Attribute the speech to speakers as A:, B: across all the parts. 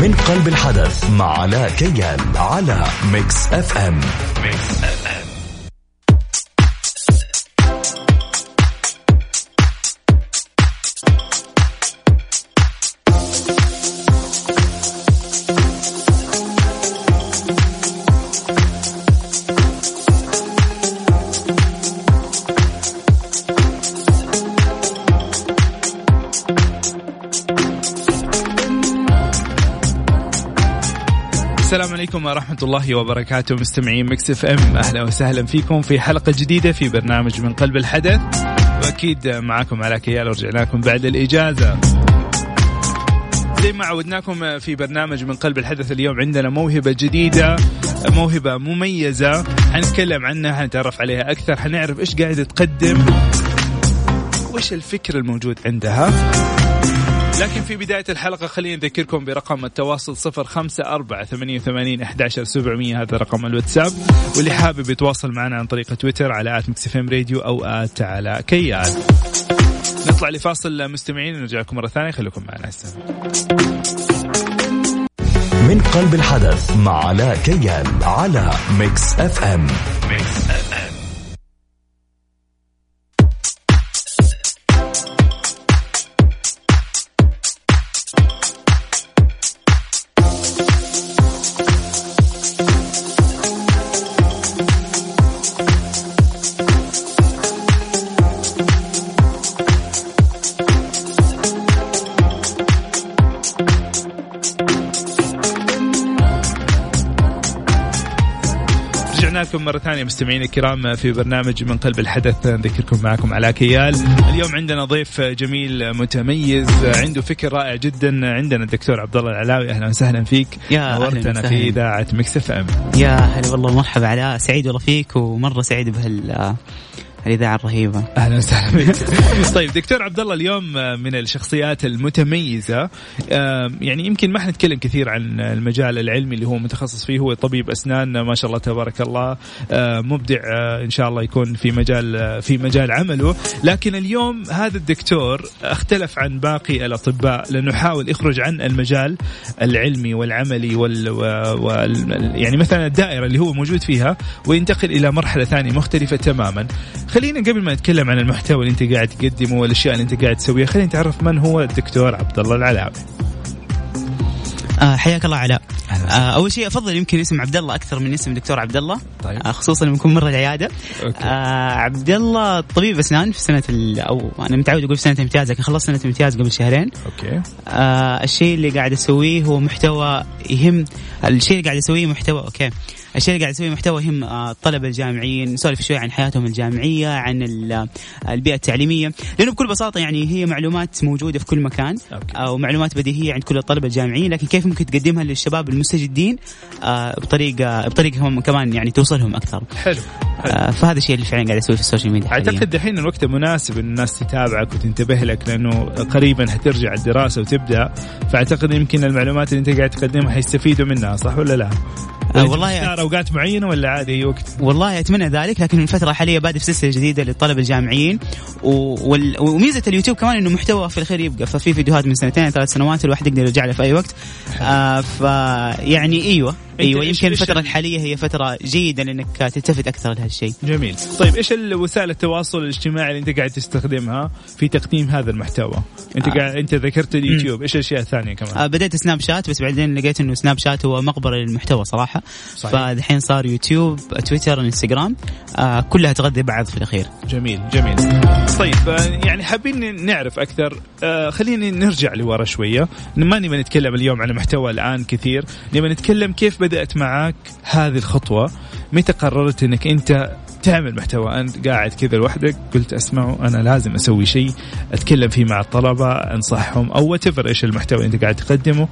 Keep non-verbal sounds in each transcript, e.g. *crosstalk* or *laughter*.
A: من قلب الحدث مع علاء كيال على ميكس أف أم. ميكس أف
B: أم. عليكم ورحمة الله وبركاته مستمعين مكس إف إم. أهلا وسهلا فيكم في حلقة جديدة في برنامج من قلب الحدث. وأكيد معكم علاء كيال ورجعنا لكم بعد الإجازة. زي ما عودناكم في برنامج من قلب الحدث اليوم عندنا موهبة جديدة موهبة مميزة. حنتكلم عنها حنتعرف عليها أكثر حنعرف إيش قاعدة تقدم وإيش الفكر الموجود عندها. لكن في بداية الحلقة خلينا نذكركم برقم التواصل صفر خمسة أربعة ثمانية وثمانين أحد سبعمية هذا رقم الواتساب. واللي حابب يتواصل معنا عن طريق تويتر على at مكس إف إم راديو أو at علاء كيال نطلع لفاصل مستمعين ونرجع لكم مرة ثانية خليكم معنا. هذا
A: من قلب الحدث مع علاء كيال على ميكس إف إم. ميكس إف
B: إم. لكم مرة ثانية مستمعينا الكرام في برنامج من قلب الحدث. نذكركم معكم علاء كيال. اليوم عندنا ضيف جميل متميز عنده فكر رائع جدا. عندنا الدكتور عبد الله العلاوي. أهلا وسهلا فيك.
C: يا أهلاً
B: نورتنا في. إذاعة مكس إف إم.
C: يا هلا والله مرحبا. والله سعيد والله فيك ومرة سعيد بهالإذاعة الرهيبة.
B: أهلا وسهلا بك *laughs* طيب دكتور عبد الله اليوم من الشخصيات المتميزة يعني يمكن ما حنتكلم كثير عن المجال العلمي اللي هو متخصص فيه هو طبيب أسنان ما شاء الله تبارك الله مبدع آه، إن شاء الله يكون في مجال آه، في مجال عمله. لكن اليوم هذا الدكتور اختلف عن باقي الأطباء لأنه حاول يخرج عن المجال العلمي والعملي وال, وال يعني مثلا الدائرة اللي هو موجود فيها وينتقل إلى مرحلة ثانية مختلفة تماما. خلينا قبل ما نتكلم عن المحتوى اللي انت قاعد تقدمه والأشياء اللي انت قاعد تسويها خلينا نتعرف من هو الدكتور عبد الله العلاوي.
C: آه حياك الله علاء. آه أول شيء أفضل يمكن اسم عبد الله أكثر من اسم دكتور عبد الله
B: طيب.
C: آه خصوصا لما يكون مره العيادة.
B: أوكي.
C: آه عبد الله طبيب أسنان في سنة أو أنا متعود أقول في سنة امتياز لكن خلصت سنة امتياز قبل شهرين.
B: أوكي.
C: آه الشيء اللي قاعد أسويه هو محتوى يهم الشيء اللي قاعد أسويه محتوى أوكي. الشيء اللي قاعد اسويه محتوى يهم آه الطلبه الجامعيين نسولف شوي عن حياتهم الجامعية عن ال- البيئة التعليمية لأنه بكل بساطة يعني هي معلومات موجودة في كل مكان. أو معلومات بديهية عند كل الطلبه الجامعيين لكن كيف ممكن تقدمها للشباب المستجدين آه بطريقة بطريقة هم كمان يعني توصلهم أكثر
B: حلو حلو.
C: آه فهذا الشيء اللي فعلا قاعد اسويه في السوشيال ميديا.
B: أعتقد دحين الوقت المناسب إن الناس تتابعك وتنتبه لك لأنه قريبا حترجع الدراسة وتبدأ فأعتقد يمكن المعلومات اللي أنت قاعد تقدمها حيستفيدوا منها صح ولا لا؟
C: آه والله
B: أوقات معينة ولا عادي أي وقت؟
C: والله أتمنى ذلك لكن الفترة الحاليه بادئ في سلسلة جديدة للطلبه الجامعيين. وميزة اليوتيوب كمان إنه محتوى في الخير يبقى ففي فيديوهات من سنتين ثلاث سنوات الواحد يقدر يرجع لها في أي وقت آه ف يعني أيوه
B: أيوه
C: يمكن الفترة
B: ال-
C: الحاليه هي فترة جيدة لأنك تلتفت أكثر لهالشيء.
B: جميل. طيب إيش وسائل التواصل الاجتماعي اللي أنت قاعد تستخدمها في تقديم هذا المحتوى؟ أنت
C: آه.
B: قاعد أنت ذكرت اليوتيوب. إيش الأشياء الثانية كمان؟
C: آه بديت سناب شات بس بعدين لقيت إنه سناب شات هو مقبرة للمحتوى صراحة.
B: صحيح.
C: فالحين صار يوتيوب تويتر إنستغرام آه كلها تغذي بعض في الأخير.
B: جميل جميل. طيب آه، يعني حابين نعرف أكثر. آه، خلينا نرجع لورا شوية. ما نبغى نتكلم اليوم عن المحتوى الآن كثير. نبغى نتكلم كيف بدأت معك هذه الخطوة متى قررت إنك أنت تعمل محتوى؟ أنت قاعد كذا لوحدك قلت اسمعوا أنا لازم أسوي شيء أتكلم فيه مع الطلبة أنصحهم أو وات إيش المحتوى أنت قاعد تقدمه.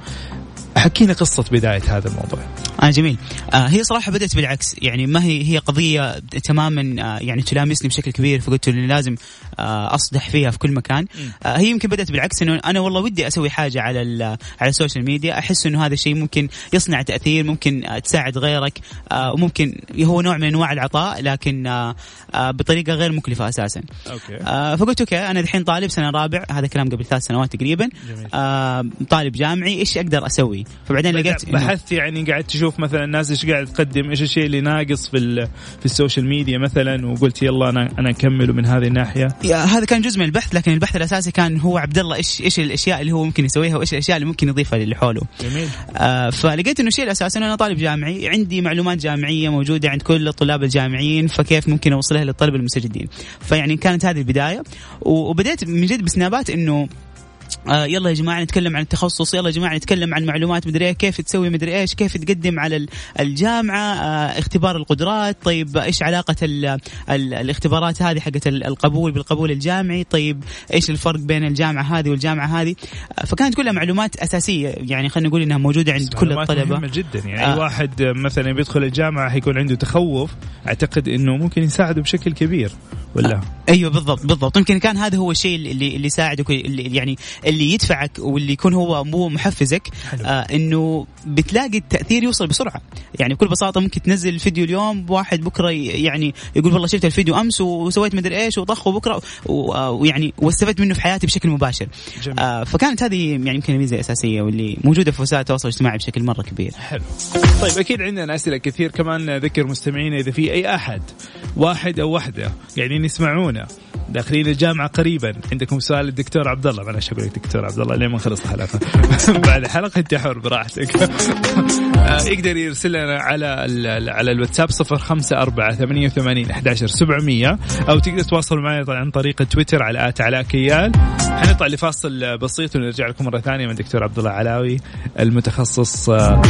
B: حكينا قصة بداية هذا الموضوع.
C: آه جميل. آه هي صراحة بدأت بالعكس. يعني ما هي هي قضية تماما آه يعني تلامسني بشكل كبير فقلت إني لازم آه أصدح فيها في كل مكان. آه هي يمكن بدأت بالعكس إنه أنا والله ودي أسوي حاجة على على السوشيال ميديا أحس إنه هذا الشيء ممكن يصنع تأثير ممكن آه تساعد غيرك آه وممكن هو نوع من أنواع العطاء لكن آه آه بطريقة غير مكلفة أساسا.
B: أوكي.
C: آه فقلت أوكي أنا الحين طالب سنة رابع هذا كلام قبل ثلاث سنوات تقريبا.
B: جميل.
C: آه طالب جامعي إيش أقدر أسوي؟ أسوي. فبعدين لقيت
B: بحثت يعني قاعد تشوف مثلا الناس إيش قاعد تقدم إيش الشيء اللي ناقص في في السوشيال ميديا مثلا وقلت يلا أنا أنا أكمله من هذه
C: الناحية. هذا كان جزء من البحث لكن البحث الأساسي كان هو عبد الله إيش إيش الأشياء اللي هو ممكن يسويها وإيش الأشياء اللي ممكن يضيفها اللي حوله.
B: جميل.
C: آه فلقيت إنه الشيء الأساسي إنه أنا طالب جامعي عندي معلومات جامعية موجودة عند كل الطلاب الجامعيين فكيف ممكن أوصلها للطلبه المستجدين. فيعني كانت هذه البداية وبديت من جد بسنابات إنه آه يلا يا جماعة نتكلم عن التخصص يلا يا جماعة نتكلم عن معلومات مدري إيه كيف تسوي مدري إيش كيف تقدم على ال- الجامعة آه اختبار القدرات طيب إيش علاقة ال ال الاختبارات هذه حقت ال- القبول بالقبول الجامعي طيب إيش الفرق بين الجامعة هذه والجامعة هذه. آه فكانت كلها معلومات أساسية يعني خلينا نقول إنها موجودة عند كل الطلبة.
B: مهمة جدا يعني
C: آه.
B: واحد مثلا بيدخل الجامعة حيكون عنده تخوف أعتقد إنه ممكن يساعده بشكل كبير. ولا؟
C: أيوه بالضبط بالضبط. يمكن كان هذا هو الشيء اللي اللي يساعدك اللي يعني اللي يدفعك واللي يكون هو مو محفزك
B: حلو.
C: آه إنه بتلاقي التأثير يوصل بسرعة. يعني بكل بساطة ممكن تنزل فيديو اليوم واحد بكرة يعني يقول والله شفت الفيديو أمس وسويت مدري إيش وطخ وبكرة و- آه، ويعني واستفدت منه في حياتي بشكل مباشر.
B: جميل.
C: آه فكانت هذه يعني يمكن الميزة الأساسية واللي موجودة في وسائل التواصل الاجتماعي بشكل مرة كبير.
B: حلو. طيب أكيد عندنا أسئلة كثير. كمان ذكر مستمعينا إذا في أي أحد واحد أو وحده قاعدين يسمعونا. داخلين الجامعة قريبا. عندكم سؤال للدكتور عبد الله معلش أقول لك دكتور عبد الله لين ما خلص الحلقة؟ *laughs* بعد الحلقة أنت حر براحتك. *laughs* آه، يقدر يرسل لنا على على الواتساب 054 88 11 700 أو تقدر تواصل معي عن طريق تويتر على آت علاء كيال حنطلع لفاصل بسيط ونرجع لكم مرة ثانية من الدكتور عبد الله علاوي المتخصص. آه،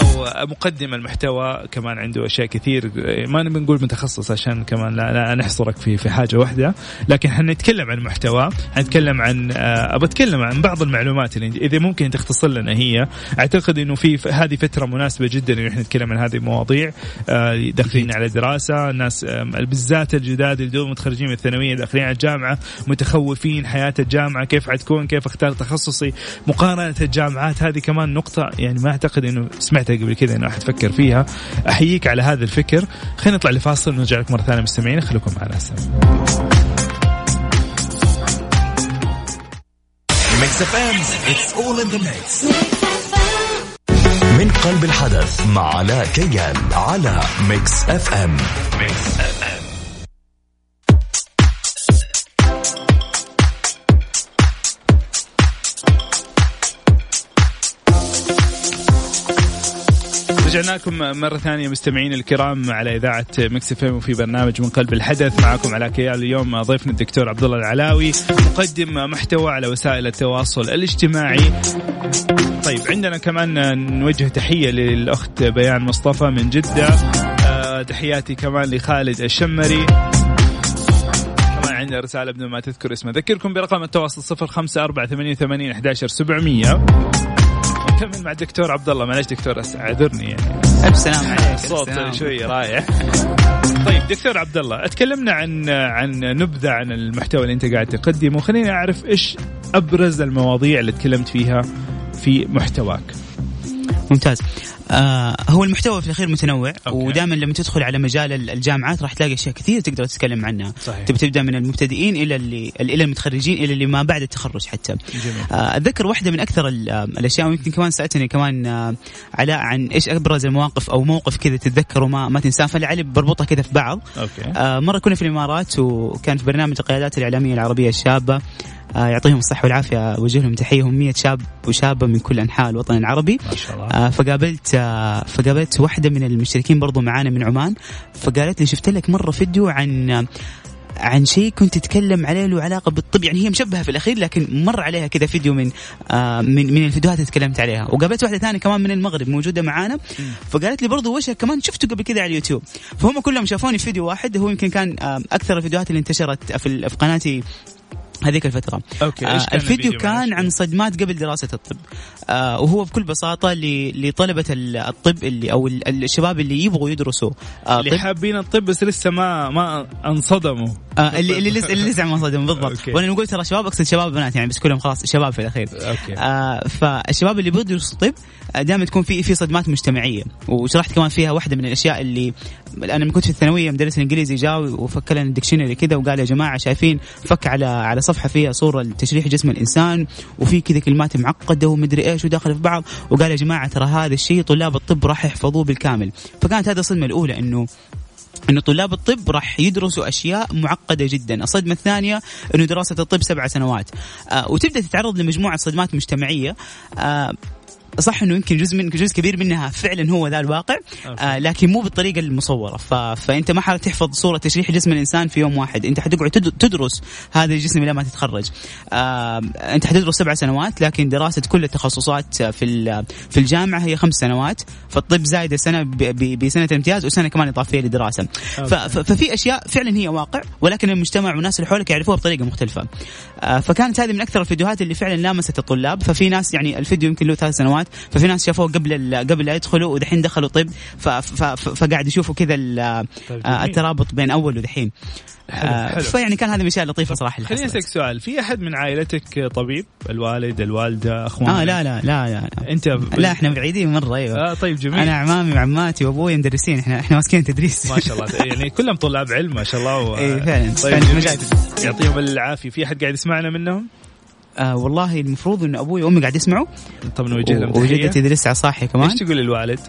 B: أو مقدم المحتوى كمان عنده أشياء كثير. ما نبي نقول متخصص عشان كمان لا, لا نحصرك في في حاجة واحدة لكن حنتكلم عن محتوى حنتكلم عن آه، ابى أتكلم عن بعض المعلومات اللي إذا ممكن تختصر لنا هي. أعتقد إنه في هذه فترة مناسبة جدا انه إحنا نتكلم عن هذه المواضيع. آه، داخلين على دراسة الناس بالذات الجداد اللي متخرجين من الثانوية داخلين على الجامعة متخوفين حياة الجامعة كيف حتكون كيف أختار تخصصي مقارنة الجامعات هذه كمان نقطة يعني ما أعتقد إنه سمعتها قبل كذا إنه احد فكر فيها. أحييك على هذا الفكر. خلينا نطلع لفاصل ونرجع لكم مرة ثانية مستمعين. خليكم معنا. هسه
A: ميكس اف ام it's all in the mix من قلب الحدث مع علاء كيال على ميكس اف ام ميكس اف ام
B: رجعنا لكم مرة ثانية مستمعين الكرام على إذاعة مكس إف إم وفي برنامج من قلب الحدث. معكم علاء كيال اليوم ضيفنا الدكتور عبد الله العلاوي مقدم محتوى على وسائل التواصل الاجتماعي. طيب عندنا كمان نوجه تحية للأخت بيان مصطفى من جدة. آه، تحياتي كمان لخالد الشمري. كمان عندنا رسالة بدون ما تذكر اسمه. أذكركم برقم التواصل 0548811700 نكمل مع الدكتور عبد الله معلش دكتور اعذرني يعني.
C: ألف سلام عليك
B: الصوت. شوي رايح. طيب دكتور عبد الله اتكلمنا عن عن نبذة عن المحتوى اللي أنت قاعد تقدمه. خليني أعرف إيش أبرز المواضيع اللي تكلمت فيها في محتواك.
C: ممتاز آه هو المحتوى في الأخير متنوع
B: أوكي.
C: ودائما لما تدخل على مجال ال- الجامعات راح تلاقي أشياء كثير تقدر تتكلم عنها
B: صحيح.
C: تبي تبدأ من المبتدئين إلى اللي إلى المتخرجين إلى اللي ما بعد التخرج حتى
B: جميل.
C: آه أتذكر واحدة من أكثر آه، الأشياء ويمكن كمان سألتني كمان آه علاء عن إيش أبرز المواقف أو موقف كذا تتذكره ما ما تنساه فلعلي بربطها كذا في بعض
B: أوكي
C: آه مرة كنا في الإمارات وكان في برنامج القيادات الإعلامية العربية الشابة آه يعطيهم الصحة والعافية. أوجه لهم تحية. هم 100 شاب وشابة من كل أنحاء الوطن العربي.
B: ما شاء الله.
C: آه فقابلت آه فقابلت واحدة من المشتركين برضو معانا من عمان. فقالت لي شفت لك مرة فيديو عن آه، عن شيء كنت تتكلم عليه له علاقة بالطب. يعني هي مشبهة في الأخير لكن مر عليها كذا فيديو من آه من من الفيديوهات اللي تكلمت عليها. وقابلت واحدة ثانية كمان من المغرب موجودة معانا. فقالت لي برضو وجهك كمان شفته قبل كذا على اليوتيوب؟ فهم كلهم شافوني في فيديو واحد. هو يمكن كان آه أكثر الفيديوهات اللي انتشرت في قناتي هذيك الفترة
B: أوكي، إيش
C: آه
B: كان
C: الفيديو؟ كان. عن صدمات قبل دراسة الطب وهو بكل بساطة ل- لطلبة ال- الطب اللي أو ال- الشباب اللي يبغوا يدرسوا. آه
B: اللي حابين الطب بس لسه ما ما انصدموا.
C: آه اللي اللي لسه اللي لسه ما صدم بالضبط. وأنا نقول ترى شباب أقصد شباب بنات يعني بس كلهم خلاص شباب في الأخير.
B: okay.
C: آه فالشباب اللي بيدرسوا طب آه، دائما تكون في في صدمات مجتمعية. وشرحت كمان فيها واحدة من الأشياء اللي أنا لما كنت في الثانوية مدرس الانجليزي جاء وفك لنا ال dictionary كذا وقال يا جماعة شايفين فك على على صفحة فيها صورة لتشريح جسم الإنسان وفي كذا كلمات معقدة ومدري إيش. شو داخله في بعض وقال يا جماعة ترى هذا الشيء طلاب الطب راح يحفظوه بالكامل. فكانت هذه الصدمة الأولى انه إنه طلاب الطب راح يدرسوا أشياء معقدة جدا، الصدمة الثانية إنه دراسة الطب سبع سنوات. آه وتبدأ تتعرض لمجموعة صدمات مجتمعية. آه صح إنه يمكن جزء من جزء كبير منها فعلا هو ذا الواقع. آه لكن مو بالطريقة المصورة. ف... فأنت ما حتحفظ صورة تشريح جسم الإنسان في يوم واحد. أنت حتقعد تد... تدرس هذا الجسم إلى ما تتخرج. آه أنت حتدرس سبع سنوات لكن دراسة كل التخصصات في ال... في الجامعة هي خمس سنوات. فالطب زايده سنه ب... ب... بسنة امتياز وسنة كمان إضافية لدراسة. ف... ف... ففي أشياء فعلا هي واقع ولكن المجتمع والناس اللي حولك يعرفوها بطريقة مختلفة. آه فكانت هذه من أكثر الفيديوهات اللي فعلا لامست الطلاب. ففي ناس يعني الفيديو يمكن له ثلاث سنوات ففي ناس شافوه قبل قبل لا يدخلوا ودحين دخلوا طب فقاعد يشوفوا كذا
B: طيب
C: الترابط بين أول ودحين. آه فيعني كان هذه من الأشياء لطيفة صراحة
B: خليني أسألك سؤال. في أحد من عائلتك طبيب؟ الوالد الوالدة اخوان
C: آه لا لا لا لا
B: أنت
C: لا إحنا بعيدين مره أيوه
B: آه طيب جميل.
C: أنا عمامي وعماتي وأبوي مدرسين. إحنا إحنا ماسكين تدريس
B: ما شاء الله. يعني كلهم طلاب علم ما شاء الله. و...
C: اي فعلا.
B: طيب
C: فعلا.
B: جميل. يعطيهم العافية. في أحد قاعد يسمعنا منهم؟
C: آه والله المفروض إن أبوي وأمي قاعد يسمعوا.
B: طب نوجه لهم
C: وجدتي لسه صاحيه كمان
B: إيش تقول للوالد؟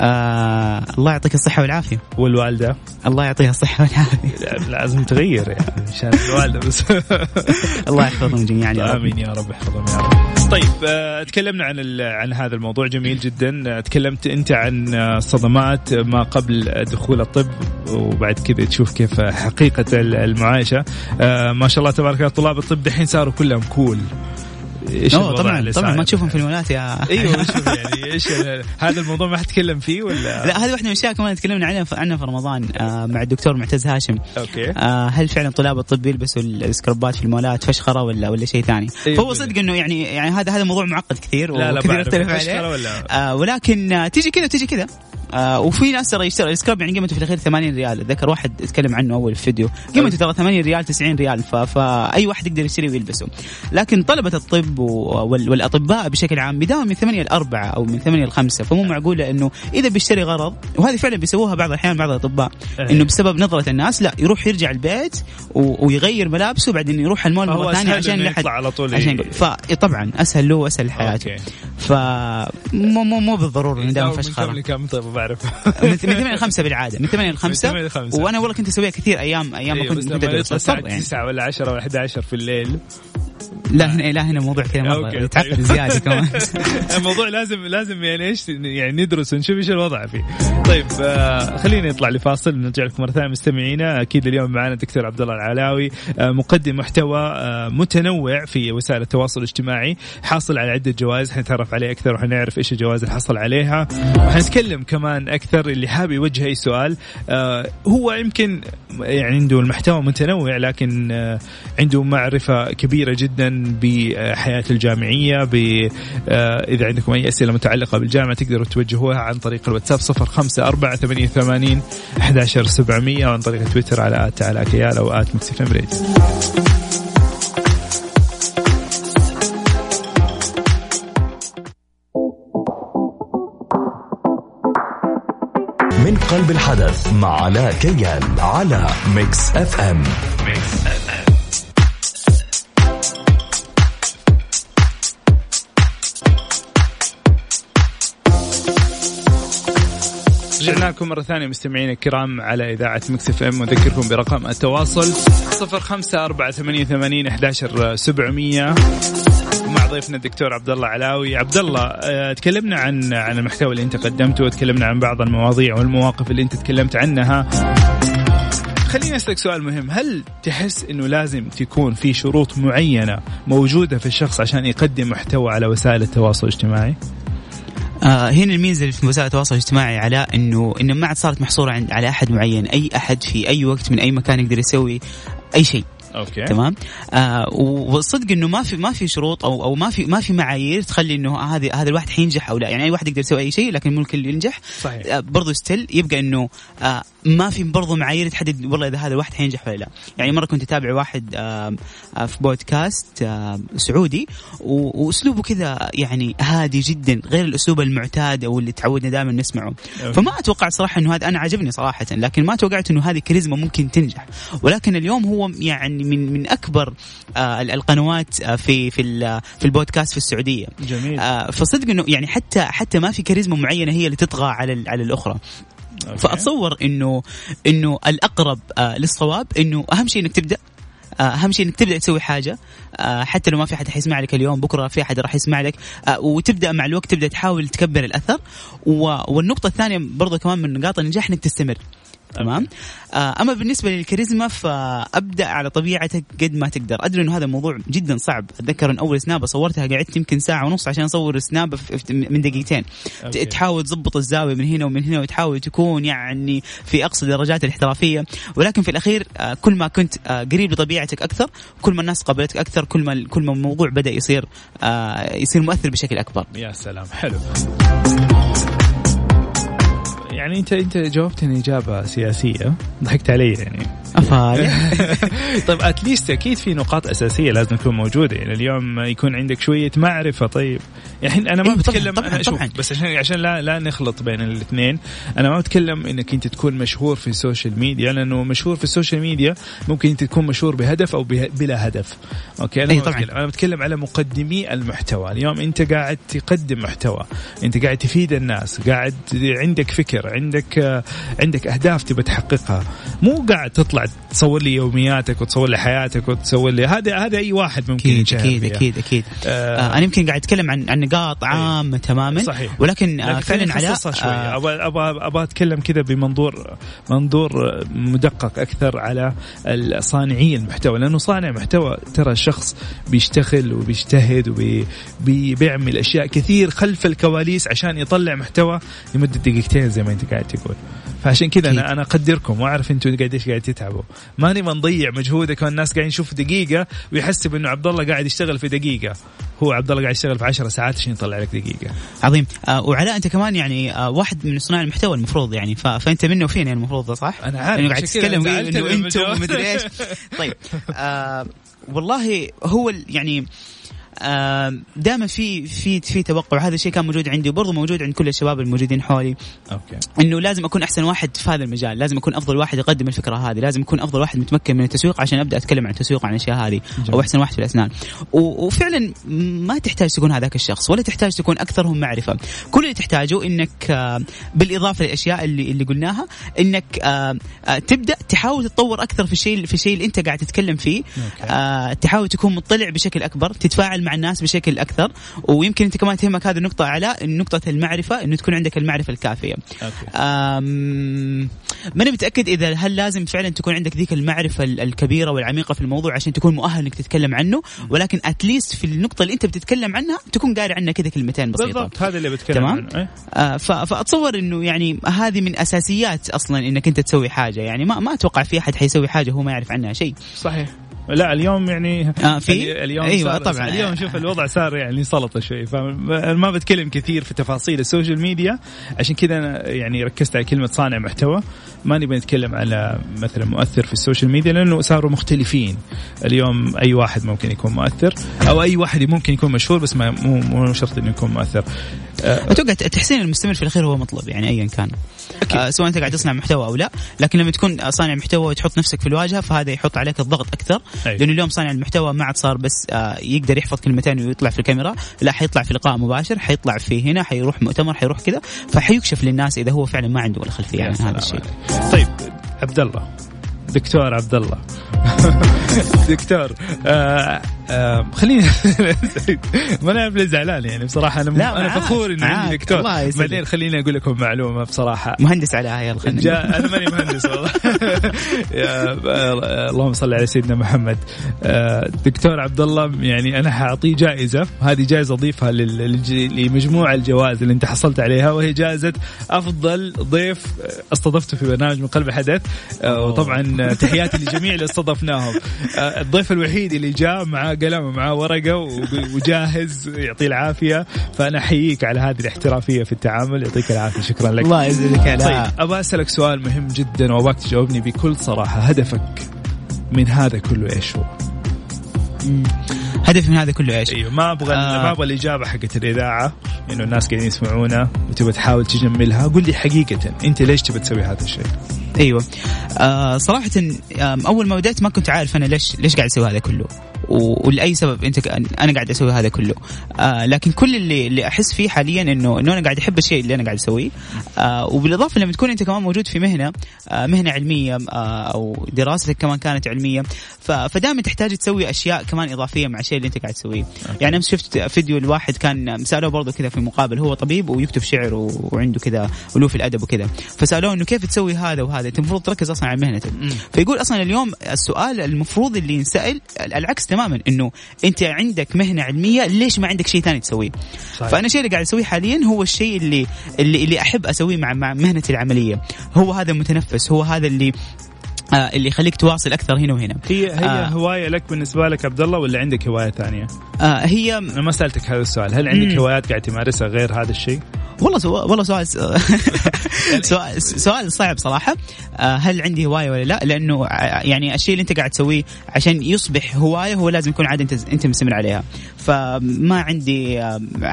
C: آه الله يعطيك الصحة والعافية.
B: والوالدة.
C: الله يعطيها الصحة والعافية.
B: لازم تغير يعني عشان الوالدة بس. *laughs*
C: الله يحفظهم جميعا يا رب.
B: آمين يا رب يحفظهم يا رب. طيب آه تكلمنا عن عن هذا الموضوع جميل جدا. تكلمت أنت عن صدمات ما قبل دخول الطب وبعد كذا تشوف كيف حقيقة المعايشة. آه ما شاء الله تبارك الله طلاب الطب دحين صاروا كلهم كول
C: إيش طبعا طبعا ما تشوفهم في المولات يا *laughs*
B: أيوه شوف يعني إيش هذا الموضوع ما حتكلم فيه ولا؟
C: لا هذه واحدة من الأشياء كمان تكلمنا عنها عنها في رمضان آه مع الدكتور معتز هاشم.
B: okay.
C: آه هل فعلا طلاب الطب يلبسوا السكربات في المولات فشخرة ولا ولا شيء ثاني؟ أيوة فهو صدق إنه يعني يعني هذا هذا موضوع معقد كثير
B: لا لا
C: وكثير يختلف عليه.
B: ولا؟
C: آه ولكن آه تيجي كذا تيجي كذا. آه وفي ناس ترى يشتري ال scrub يعني قيمته في الأخير 80 ريال. اتذكر واحد اتكلم عنه أول في فيديو قيمته ترى 80 ريال 90 ريال فأي واحد يقدر يشتري ويلبسه. لكن طلبة الطب والأطباء بشكل عام يداوموا من 8 ل 4 أو من 8 ل 5 فمو معقولة إنه إذا بيشتري غرض وهذه فعلا بيسووها بعض الأحيان بعض الأطباء إنه بسبب نظرة الناس لا يروح يرجع البيت ويغير ملابسه بعدين يروح المول مرة ثانية عشان
B: يطلع على طول
C: عشان فطبعا أسهل له وأسهل لحياته ف مو مو بالضروره انه دائما فشخره
B: بعرف.
C: من 8 ل 5 بالعادة. من 8 ل 5 وأنا والله كنت أسويها كثير أيام أيام ما كنت
B: ادرس الساعة 9 ولا 10 ولا 11 في الليل
C: لا هنا لا هنا موضوع كذا مرة. يتعقد طيب. زيادة كمان. *laughs*
B: الموضوع لازم لازم يعني إيش يعني ندرس ونشوف إيش الوضع فيه. طيب آه خلينا نطلع لفاصل ونرجع لكم مرة ثانية مستمعينا. أكيد اليوم معنا الدكتور عبد الله العلاوي آه مقدم محتوى آه متنوع في وسائل التواصل الاجتماعي حاصل على عدة جوائز. حنتعرف عليه أكثر وحنعرف إيش الجوائز اللي حصل عليها. وحنتكلم كمان أكثر اللي حابب يوجه أي سؤال آه هو يمكن يعني عنده المحتوى متنوع لكن آه عنده معرفة كبيرة جدا. بحياة الجامعية ب إذا عندكم أي أسئلة متعلقة بالجامعة تقدروا توجهوها عن طريق الواتساب 054 88 11700 وعن طريق تويتر على at علاء كيال أو at Mix FM
A: من قلب الحدث مع علاء كيال على Mix FM. Mix FM.
B: رجعنا لكم مرة ثانية مستمعينا الكرام على إذاعة مكس إف إم وأذكركم برقم التواصل صفر خمسة أربعة ثمانية ثمانين أحداشر سبعمية. مع ضيفنا الدكتور عبد الله علاوي. عبد الله آه تكلمنا عن عن المحتوى اللي أنت قدمته وتكلمنا عن بعض المواضيع والمواقف اللي أنت تكلمت عنها. خليني أسألك سؤال مهم. هل تحس إنه لازم تكون في شروط معينة موجودة في الشخص عشان يقدم محتوى على وسائل التواصل الاجتماعي؟
C: آه هنا الميزة اللي في وسائل التواصل الاجتماعي على إنه إنه ما عاد صارت محصورة عند على أحد معين أي أحد في أي وقت من أي مكان يقدر يسوي أي شيء.
B: okay.
C: تمام؟ آه والصدق إنه ما في ما في شروط أو أو ما في ما في معايير تخلي إنه هذا هذا الواحد حينجح أو لا. يعني أي واحد يقدر يسوي أي شيء لكن مو الكل ينجح.
B: صحيح.
C: آه برضه still يبقى إنه آه ما في برضه معايير تحدد والله إذا هذا الواحد حينجح ولا لا. يعني مرة كنت أتابع واحد آه في بودكاست سعودي وأسلوبه كذا يعني هادي جدا غير الأسلوب المعتاد أو اللي تعودنا دائما نسمعه. فما أتوقع صراحة إنه هذا أنا عجبني صراحة لكن ما توقعت إنه هذه كاريزما ممكن تنجح. ولكن اليوم هو يعني من من أكبر آه القنوات آه في في في البودكاست في السعودية.
B: جميل.
C: فصدق إنه يعني حتى حتى ما في كاريزما معينة هي اللي تطغى على على
B: الأخرى.
C: فأتصور إنه إنه الأقرب آه للصواب إنه أهم شيء إنك تبدأ آه، أهم شيء إنك تبدأ تسوي حاجة آه، حتى لو ما في احد حيسمع لك اليوم بكرة في أحد راح يسمع لك وتبدأ مع الوقت تبدأ تحاول تكبر الأثر والنقطة الثانية برضو كمان من نقاط النجاح إنك تستمر. تمام؟ آه أما بالنسبة للكاريزما فأبدأ على طبيعتك قد ما تقدر. أدري إنه هذا الموضوع جدا صعب. أتذكر ان أول سنابة صورتها قعدت يمكن ساعة ونص عشان أصور سنابه من دقيقتين. أوكي. تحاول تضبط الزاوية من هنا ومن هنا وتحاول تكون يعني في أقصى درجات الاحترافية. ولكن في الأخير آه كل ما كنت آه قريب لطبيعتك أكثر كل ما الناس قبلتك أكثر كل ما كل ما الموضوع بدأ يصير يصير مؤثر بشكل أكبر.
B: يا سلام. حلو. يعني انت انت جاوبتني اجابة سياسية ضحكت علي يعني.
C: افا *laughs*
B: طيب اتليست أكيد في نقاط أساسية لازم تكون موجودة. يعني اليوم يكون عندك شوية معرفة. طيب يعني أنا ما
C: إيه
B: بتكلم
C: طبعًا
B: أنا
C: طبعًا.
B: شوف بس عشان عشان لا لا نخلط بين الاثنين. أنا ما بتكلم إنك أنت تكون مشهور في ال social media لأنه مشهور في ال social media ممكن أنت تكون مشهور بهدف أو بلا هدف. okay؟
C: أنا
B: ما
C: طبعًا.
B: بتكلم أنا بتكلم على مقدمي المحتوى. اليوم أنت قاعد تقدم محتوى. أنت قاعد تفيد الناس. قاعد عندك فكر عندك عندك أهداف تبى تحققها. مو قاعد تطلع تصور لي يومياتك وتصور لي حياتك وتصور لي هذا هذا أي واحد ممكن
C: أكيد
B: أكيد.
C: أكيد أكيد.
B: آه
C: آه أنا يمكن قاعد أتكلم عن عن نقاط عامة تماما
B: صحيح.
C: ولكن آه
B: لكن
C: فعلا آه
B: أبغى أبغى أبغى أتكلم كذا بمنظور منظور مدقق أكثر على صانعي المحتوى لأنه صانع محتوى ترى شخص بيشتغل وبيجتهد وبيعمل أشياء كثير خلف الكواليس عشان يطلع محتوى لمدة دقيقتين زي ما أنت قاعد تقول. فعشان كذا أنا أنا أقدركم واعرف أنتم قاعدين قاعد تتعبوا ماني بنضيع مجهودك والناس قاعدين يشوفوا دقيقة ويحسب انه عبد الله قاعد يشتغل في دقيقة. هو عبد الله قاعد يشتغل في 10 ساعات عشان يطلع لك دقيقة.
C: عظيم. آه وعلاء أنت كمان يعني آه واحد من صناع المحتوى المفروض يعني ف... فأنت منه وفيني المفروض صح؟
B: أنا عارف
C: إنه قاعد تتكلم إنه أنتم ومدري إيش. طيب آه والله هو يعني دائما في في في توقع. هذا الشيء كان موجود عندي وبرضه موجود عند كل الشباب الموجودين حولي.
B: أوكي.
C: إنه لازم أكون أحسن واحد في هذا المجال. لازم أكون أفضل واحد يقدم الفكرة هذه. لازم أكون أفضل واحد متمكن من التسويق عشان أبدأ أتكلم عن التسويق عن الأشياء هذه. جميل. أو أحسن واحد في الأسنان. وفعلا ما تحتاج تكون هذاك الشخص ولا تحتاج تكون أكثرهم معرفة. كل اللي تحتاجه إنك بالإضافة للأشياء اللي اللي قلناها إنك تبدأ تحاول تتطور أكثر في الشيء في الشيء اللي أنت قاعد تتكلم فيه. أوكي. تحاول تكون مطلع بشكل أكبر تتفاعل مع الناس بشكل أكثر. ويمكن أنت كمان تهمك هذه النقطة على نقطة المعرفة إنه تكون عندك المعرفة الكافية. ماني متأكد إذا هل لازم فعلا تكون عندك ذيك المعرفة الكبيرة والعميقة في الموضوع عشان تكون مؤهل إنك تتكلم عنه ولكن at least في النقطة اللي أنت بتتكلم عنها تكون قاري عنها كذا كلمتين بسيطة.
B: بالضبط هذا اللي بتكلم
C: تمام؟
B: عنه إيه؟
C: آه فأتصور إنه يعني هذه من أساسيات أصلا إنك أنت تسوي حاجة. يعني ما ما أتوقع في أحد حيسوي حاجة هو ما يعرف عنها شيء.
B: صحيح. لا اليوم يعني
C: آه في؟
B: اليوم أيوه
C: طبعا.
B: اليوم شوف الوضع صار يعني سلطة شوي فما بتكلم كثير في تفاصيل ال social media عشان كذا أنا يعني ركزت على كلمة صانع محتوى. ما نبي نتكلم على مثلا مؤثر في ال social media لأنه صاروا مختلفين. اليوم أي واحد ممكن يكون مؤثر أو أي واحد ممكن يكون مشهور بس ما مو مو شرط إنه يكون مؤثر.
C: أتوقع التحسين المستمر في الأخير هو مطلب يعني ايا كان. أكيد. آه سواء أنت قاعد تصنع محتوى أو لا لكن لما تكون صانع محتوى وتحط نفسك في الواجهة فهذا يحط عليك الضغط أكثر.
B: أيوة.
C: لأنه اليوم صانع المحتوى ما عاد صار بس آه يقدر يحفظ كلمتين ويطلع في الكاميرا لا حيطلع في لقاء مباشر حيطلع في هنا حيروح مؤتمر حيروح كذا فحيكشف للناس إذا هو فعلا ما عنده ولا خلفية عن هذا الشيء.
B: طيب عبد الله دكتور عبد الله *laughs* دكتور آه خليني *laughs* ما أنا ليه زعلان يعني بصراحة أنا
C: لا
B: أنا فخور إني عندي دكتور. بعدين خليني أقول لكم معلومة بصراحة.
C: مهندس على يلا
B: جاء أنا ماني مهندس والله. *laughs* اللهم صل على سيدنا محمد. آه دكتور عبد الله يعني أنا حأعطيه جائزة. هذه جائزة أضيفها لمجموع الجوائز اللي أنت حصلت عليها وهي جائزة أفضل ضيف استضفته في برنامج من قلب الحدث. وطبعا تحياتي لجميع اللي استضفناهم. الضيف الوحيد اللي جاء معاه قلم ومعاه ورقة وجاهز يعطيه العافية. فأنا أحييك على هذه الاحترافية في التعامل. يعطيك العافية. شكرا لك.
C: الله يجزيك
B: طيب أبغى أسألك سؤال مهم جدا وأبغاك تجاوبني بكل صراحة. هدفك من هذا كله إيش هو؟
C: هدفي من هذا كله إيش؟
B: أيوه ما أبغى آه. ما أبغى الإجابة حقت الإذاعة. إنه الناس قاعدين يسمعونا وتبغى تحاول تجملها. قول لي حقيقة أنت ليش تبغى تسوي هذا الشيء؟
C: أيوه. آه صراحة أول ما بديت ما كنت عارف أنا ليش ليش قاعد أسوي هذا كله. ولأي سبب أنت أنا قاعد أسوي هذا كله. آه لكن كل اللي اللي أحس فيه حاليا انه إنه أنا قاعد أحب الشيء اللي أنا قاعد أسويه. آه وبالإضافة لما تكون أنت كمان موجود في مهنة آه مهنة علمية آه أو دراستك كمان كانت علمية فدائما تحتاج تسوي أشياء كمان إضافية مع الشيء اللي أنت قاعد تسويه. يعني امس شفت فيديو الواحد كان سألوه برضه كذا في مقابل هو طبيب ويكتب شعر وعنده كذا ولو في الأدب وكذا. فسألوه إنه كيف تسوي هذا وهذا؟ أنت المفروض تركز أصلا على مهنتك. فيقول أصلا اليوم السؤال المفروض اللي ينسأل العكس تماما إنه أنت عندك مهنة علمية ليش ما عندك شيء ثاني تسويه صحيح. فأنا الشيء اللي قاعد أسويه حاليا هو الشيء اللي اللي, اللي أحب أسويه مع مع مهنتي العملية هو هذا المتنفس هو هذا اللي آه اللي يخليك تواصل أكثر هنا وهنا
B: هي هي آه هواية لك بالنسبة لك عبد الله ولا عندك هواية ثانية؟
C: آه هي
B: أنا ما سألتك هذا السؤال هل عندك مم. هوايات قاعد تمارسها غير هذا الشيء؟
C: والله سؤال والله *laughs* سؤال سؤال سؤال صعب صراحة. آه، هل عندي هواية ولا لا؟ لأنه يعني الشيء اللي أنت قاعد تسويه عشان يصبح هواية هو لازم يكون عادة انت انت مستمر عليها. فما عندي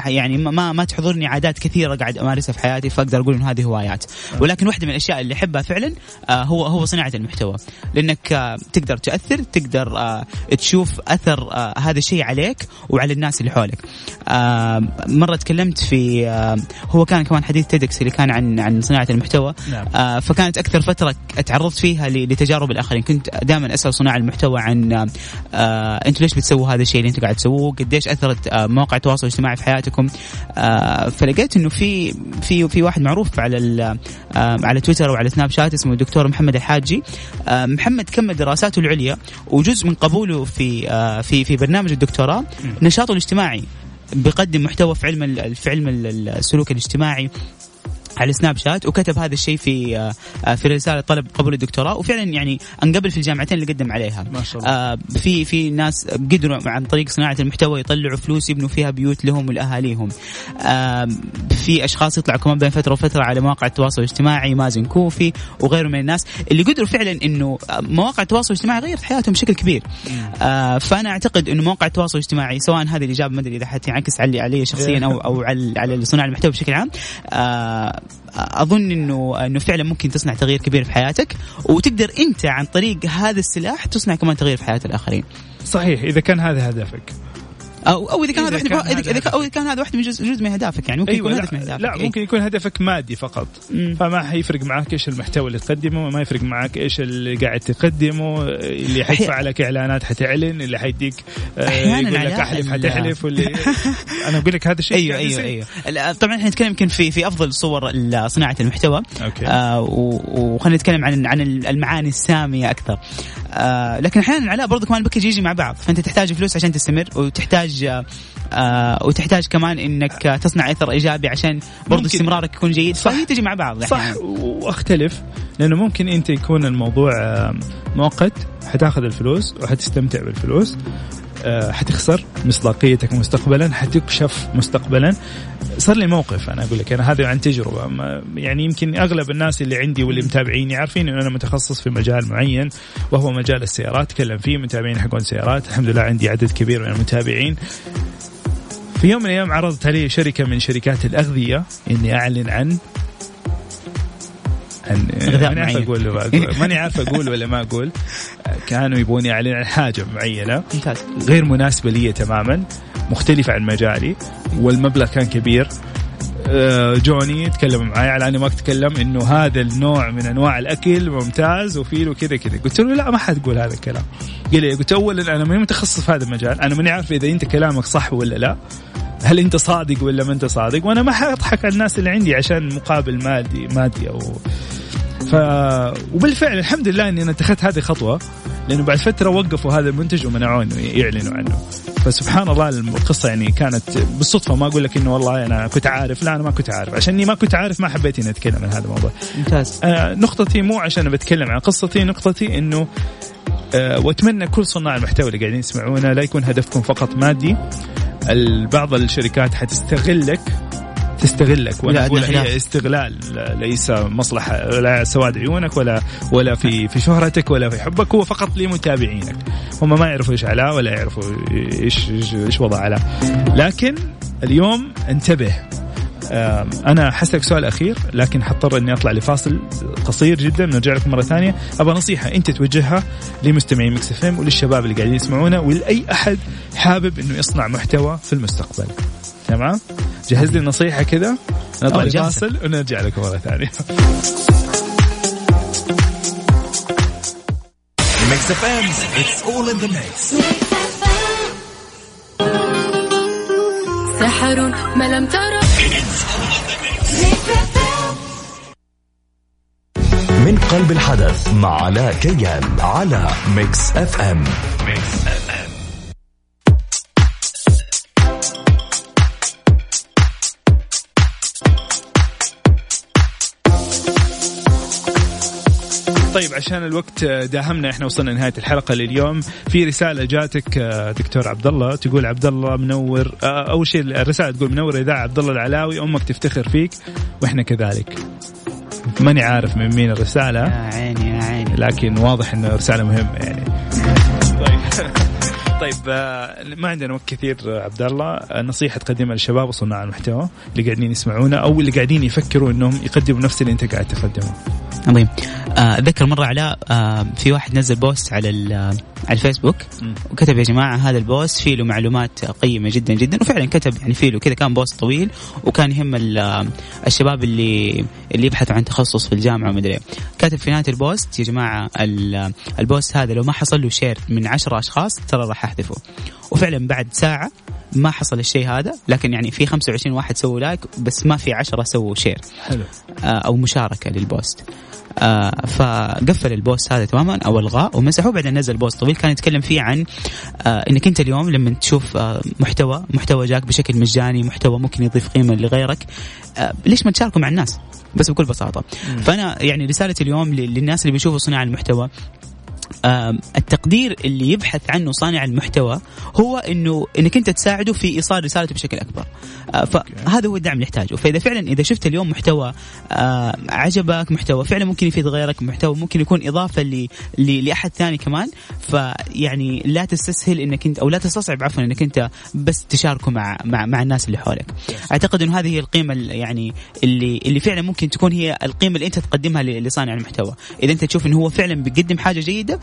C: يعني ما ما تحضرني عادات كثيرة قاعد أمارسها في حياتي فأقدر أقول انه هذه هوايات. ولكن واحدة من الأشياء اللي أحبها فعلا آه، هو هو صناعة المحتوى. لأنك آه، تقدر تاثر تقدر تشوف أثر هذا الشيء عليك وعلى الناس اللي حولك. مرة تكلمت في هو كان كمان حديث تيدكس اللي كان عن عن صناعة المحتوى. نعم. آه فكانت أكثر فترة تعرضت فيها لتجارب الآخرين. كنت دائما أسأل صناع المحتوى عن آه أنتم ليش بتسووا هذا الشيء اللي أنتم قاعد تسووه؟ قديش أثرت آه مواقع التواصل الاجتماعي في حياتكم؟ آه فلقيت إنه في في في واحد معروف على آه على تويتر وعلى سناب شات اسمه الدكتور محمد الحاجي. آه محمد كمل دراساته العليا وجزء من قبوله في آه في في برنامج الدكتوراه نشاطه الاجتماعي. بيقدم محتوى في علم في علم السلوك الاجتماعي. على سناب شات وكتب هذا الشيء في آه، في رسالة طلب قبول الدكتوراه. وفعلا يعني أنقبل في الجامعتين اللي قدم عليها.
B: ما شاء الله. آه
C: في في ناس قدروا عن طريق صناعة المحتوى يطلعوا فلوس يبنوا فيها بيوت لهم ولأهاليهم. آه في أشخاص يطلعوا كمان بين فترة وفترة على مواقع التواصل الاجتماعي مازن كوفي وغيره من الناس اللي قدروا فعلا إنه مواقع التواصل الاجتماعي غيرت حياتهم بشكل كبير. فأنا أعتقد إنه مواقع التواصل الاجتماعي سواء هذه الإجابة ما أدري إذا حتنعكس علي علي شخصيا أو أو على على صناع المحتوى بشكل عام أظن إنه إنه فعلا ممكن تصنع تغيير كبير في حياتك وتقدر أنت عن طريق هذا السلاح تصنع كمان تغيير في حياة الآخرين.
B: صحيح إذا كان هذا هدفك.
C: أو أو إذا كان هذا واحد اذا كان أو إذا كان هذا واحد من جزء, جزء من اهدافك يعني. ممكن أيوة يكون هدف من اهدافك
B: لا ممكن يكون هدفك مادي فقط. مم. فما حيفرق معك إيش المحتوى اللي تقدمه ما يفرق معك إيش اللي قاعد تقدمه اللي حيدفع لك إعلانات حتعلن اللي حيديك
C: آه يقول
B: لك احلف حتحلف واللي *laughs* أنا أقول لك هذا الشيء
C: أيوه أيوه أيوه. طبعا إحنا نتكلم يمكن في في أفضل صور صناعة المحتوى.
B: أوكي.
C: آه وخلينا نتكلم عن عن المعاني السامية أكثر. آه لكن أحيانا علاء برضو كمان الباكج يجي مع بعض. فأنت تحتاج فلوس عشان تستمر وتحتاج آه آه وتحتاج كمان إنك تصنع إثر إيجابي عشان برضو استمرارك يكون جيد. صح؟ فهي تجي مع بعض
B: صح يعني. وأختلف لأنه ممكن أنت يكون الموضوع آه، مؤقت حتاخذ الفلوس وحتستمتع بالفلوس آه، حتخسر. مصداقيتك مستقبلا حتكشف مستقبلا. صار لي موقف أنا أقول لك أنا هذا عن تجربة. يعني يمكن أغلب الناس اللي عندي واللي متابعيني عارفين انه أنا متخصص في مجال معين وهو مجال السيارات. تكلم فيه متابعين حقون سيارات. الحمد لله عندي عدد كبير من المتابعين. في يوم من الأيام عرضت علي شركة من شركات الأغذية إني أعلن عن ماني عارف أقول ماني عارف أقول ولا ما أقول. كانوا يبوني اعلن عن حاجة معينة.
C: ممتاز.
B: غير مناسبة لي تماما. مختلفة عن مجالي. والمبلغ كان كبير. آه، جوني تكلم معي على أني ما تكلم. إنه هذا النوع من أنواع الأكل ممتاز وفي له كذا. كذا قلت له لا ما حتقول هذا الكلام. قال لي قلت اولا أنا ماني متخصص في هذا المجال. أنا ماني عارف إذا أنت كلامك صح ولا لا. هل انت صادق ولا ما انت صادق؟ وأنا ما حأضحك على الناس اللي عندي عشان مقابل مادي مادي أو ف وبالفعل الحمد لله إني أنا اتخذت هذه الخطوه لأنه بعد فترة وقفوا هذا المنتج ومنعوه انه يعلنوا عنه. فسبحان الله القصة يعني كانت بالصدفة ما أقول لك إنه والله أنا كنت عارف لا أنا ما كنت عارف. عشان إني ما كنت عارف ما حبيت إني أتكلم عن هذا الموضوع.
C: ممتاز.
B: آه نقطتي مو عشان بتكلم عن قصتي نقطتي إنه آه وأتمنى كل صناع المحتوى اللي قاعدين يسمعونا لا يكون هدفكم فقط مادي بعض الشركات حتستغلك تستغلك وأنا أقول هي استغلال ليس مصلحة لا سواد عيونك ولا ولا في في شهرتك ولا في حبك هو فقط لمتابعينك. هم ما يعرفوا إيش علاء ولا يعرفوا إيش إيش وضع علاء لكن اليوم انتبه أنا حسألك سؤال أخير لكن حضطر إني أطلع لفاصل قصير جدا نرجع لكم مرة ثانية. أبغى نصيحة أنت توجهها لمستمعين Mix FM وللشباب اللي قاعدين يسمعونا ولأي أحد حابب إنه يصنع محتوى في المستقبل. تمام؟ جهز لي نصيحة كذا نطلع. لفاصل ونرجع لكم مرة
A: ثانية. Mix FM it's all in the mix
D: سحر ما لم تره
A: من قلب الحدث مع علاء كيال على Mix FM. Mix FM
B: طيب عشان الوقت داهمنا إحنا وصلنا لنهاية الحلقة لليوم. في رسالة جاتك آه، دكتور عبد الله تقول عبد الله منور آه، أول شيء الرسالة تقول منور إذاعة عبد الله العلاوي أمك تفتخر فيك. وإحنا كذلك. ماني عارف من مين الرسالة
C: يا عيني يا عيني.
B: لكن واضح إنه رسالة مهمة يعني. طيب. *laughs* طيب آه، ما عندنا وقت كثير آه، عبد الله. آه، نصيحة تقدمها للشباب وصناع المحتوى اللي قاعدين يسمعونا أو اللي قاعدين يفكروا إنهم يقدموا نفس اللي أنت قاعد تقدمه.
C: عظيم آه، أتذكر مرة علاء آه، في واحد نزل post على آه، على الفيسبوك. وكتب يا جماعة هذا ال post فيه له معلومات قيمة جدا جدا وفعلا كتب يعني فيه له كذا كان post طويل وكان يهم ال- الشباب اللي اللي يبحثوا عن تخصص في الجامعة ومدري إيه. كاتب في نهاية ال post يا جماعة ال- ال post هذا لو ما حصل له share من عشرة أشخاص ترى راح أحذفه وفعلا بعد ساعة ما حصل الشيء هذا لكن يعني في 25 واحد سووا like بس ما في 10 سووا share.
B: حلو.
C: آه، أو مشاركة لل post. آه فقفل ال post هذا تماما أو الغاه ومسحه بعدين نزل post طويل كان يتكلم فيه عن آه إنك أنت اليوم لما تشوف آه محتوى محتوى جاك بشكل مجاني محتوى ممكن يضيف قيمة لغيرك آه ليش ما تشاركه مع الناس؟ بس بكل بساطة. فأنا يعني رسالتي اليوم للناس اللي بيشوفوا صناع المحتوى التقدير اللي يبحث عنه صانع المحتوى هو إنه إنك أنت تساعده في إيصال رسالته بشكل أكبر. آه، فهذا هو الدعم اللي نحتاجه فإذا فعلا إذا شفت اليوم محتوى آه، عجبك محتوى فعلا ممكن يفيد غيرك محتوى ممكن يكون إضافة ل... ل... لأحد ثاني كمان فيعني لا تستسهل إنك أنت أو لا تستصعب عفوا إنك أنت بس تشاركه مع مع, مع الناس اللي حولك. أعتقد إنه هذه هي القيمة ال- يعني اللي اللي فعلا ممكن تكون هي القيمة اللي أنت تقدمها لصانع المحتوى. إذا أنت تشوف إنه هو فعلا بيقدم حاجة جيدة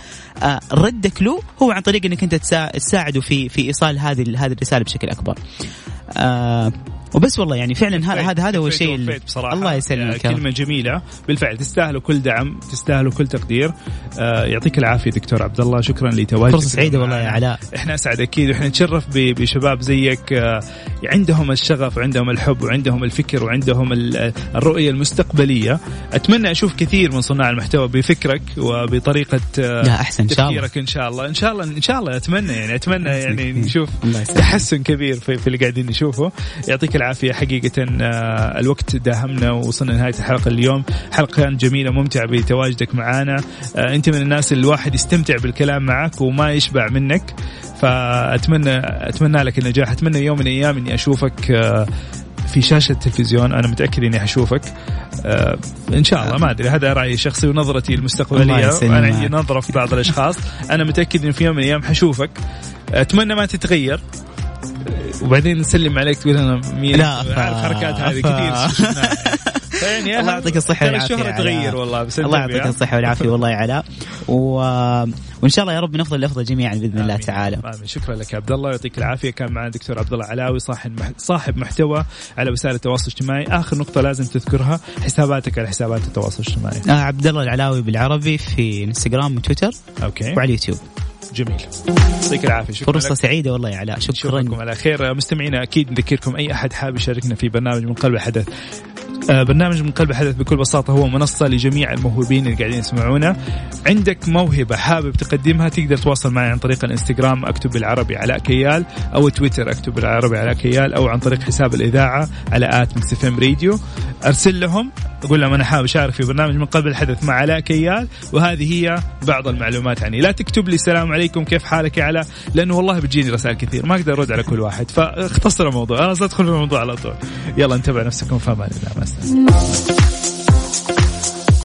C: ردك له هو عن طريق إنك أنت تسا- تساعده في في إيصال هذه هذه الرسالة بشكل أكبر. آه، وبس والله يعني فعلا هذا هذا هذا هو الشيء الله يسلمك
B: آه،. كلمة جميلة بالفعل تستاهلوا كل دعم تستاهلوا كل تقدير آه، يعطيك العافية دكتور عبد الله شكرا لتواجدك
C: فرصة سعيدة والله يا. علاء.
B: إحنا أسعد أكيد وإحنا نتشرف بشباب زيك آه، عندهم الشغف وعندهم الحب وعندهم الفكر وعندهم ال- الرؤية المستقبلية أتمنى أشوف كثير من صناع المحتوى بفكرك وبطريقة آه،
C: لا، الله.
B: تفكيرك إن شاء الله إن شاء الله إن شاء الله أتمنى يعني أتمنى يعني نشوف. تحسن كبير في, في اللي قاعدين نشوفه يعطيك العافية. حقيقة آه، الوقت داهمنا ووصلنا لنهاية الحلقة اليوم. حلقة كانت جميلة ممتعة بتواجدك معنا آه، أنت من الناس اللي الواحد يستمتع بالكلام معك وما يشبع منك. فأتمنى أتمنى لك النجاح. أتمنى يوم من الأيام إني أشوفك آه، في شاشة التلفزيون. أنا متأكد إني حشوفك. آه إن شاء الله. ما أدري. هذا رأيي الشخصي ونظرتي المستقبلية. أنا عندي نظرة في بعض الأشخاص. أنا متأكد إنه في يوم من الأيام حشوفك. أتمنى ما تتغير. وبعدين نسلم عليك تقول أنا مين
C: لا، ف-
B: الحركات هذه كثير. *laughs* يعني
C: الله يعطيك والعافية
B: الشهرة
C: يا
B: تغير. والله بس
C: الله يعطيك
B: ها؟
C: الصحة والعافية والله يا علاء و... وإن شاء الله يا رب نفضل الأفضل جميعا الله
B: آمين.
C: تعالى
B: آمين. شكرا لك يا عبد الله يعطيك العافية كان معنا دكتور عبد الله علاوي. صاحب محتوى على وسائل التواصل الاجتماعي آخر نقطة لازم تذكرها حساباتك على حسابات التواصل الاجتماعي
C: آه عبد الله العلاوي بالعربي في انستغرام وتويتر
B: okay
C: وعلى اليوتيوب
B: جميل. يعطيك العافية. شكرا
C: فرصة
B: لك.
C: سعيدة والله يا علاء. شكرا.
B: نشوفكم على خير. مستمعينا أكيد نذكركم أي أحد حاب يشاركنا في برنامج من قلب الحدث برنامج من قلب الحدث بكل بساطة هو منصة لجميع الموهوبين اللي قاعدين يسمعونا. عندك موهبة حابب تقدمها تقدر تواصل معي عن طريق الانستغرام أكتب بالعربي علاء كيال أو تويتر أكتب بالعربي علاء كيال أو عن طريق حساب الإذاعة على at M Radio. أرسل لهم أقول لهم أنا حابب أشارك في برنامج من قلب الحدث مع علاء كيال وهذه هي بعض المعلومات عني. لا تكتب لي السلام عليكم كيف حالك يا علاء؟ لأنه والله بتجيني رسائل كثير ما أقدر أرد على كل واحد. فاختصر الموضوع خلاص أدخل في الموضوع على طول. يلا انتبه نفسكم في أمان الله مع السلامه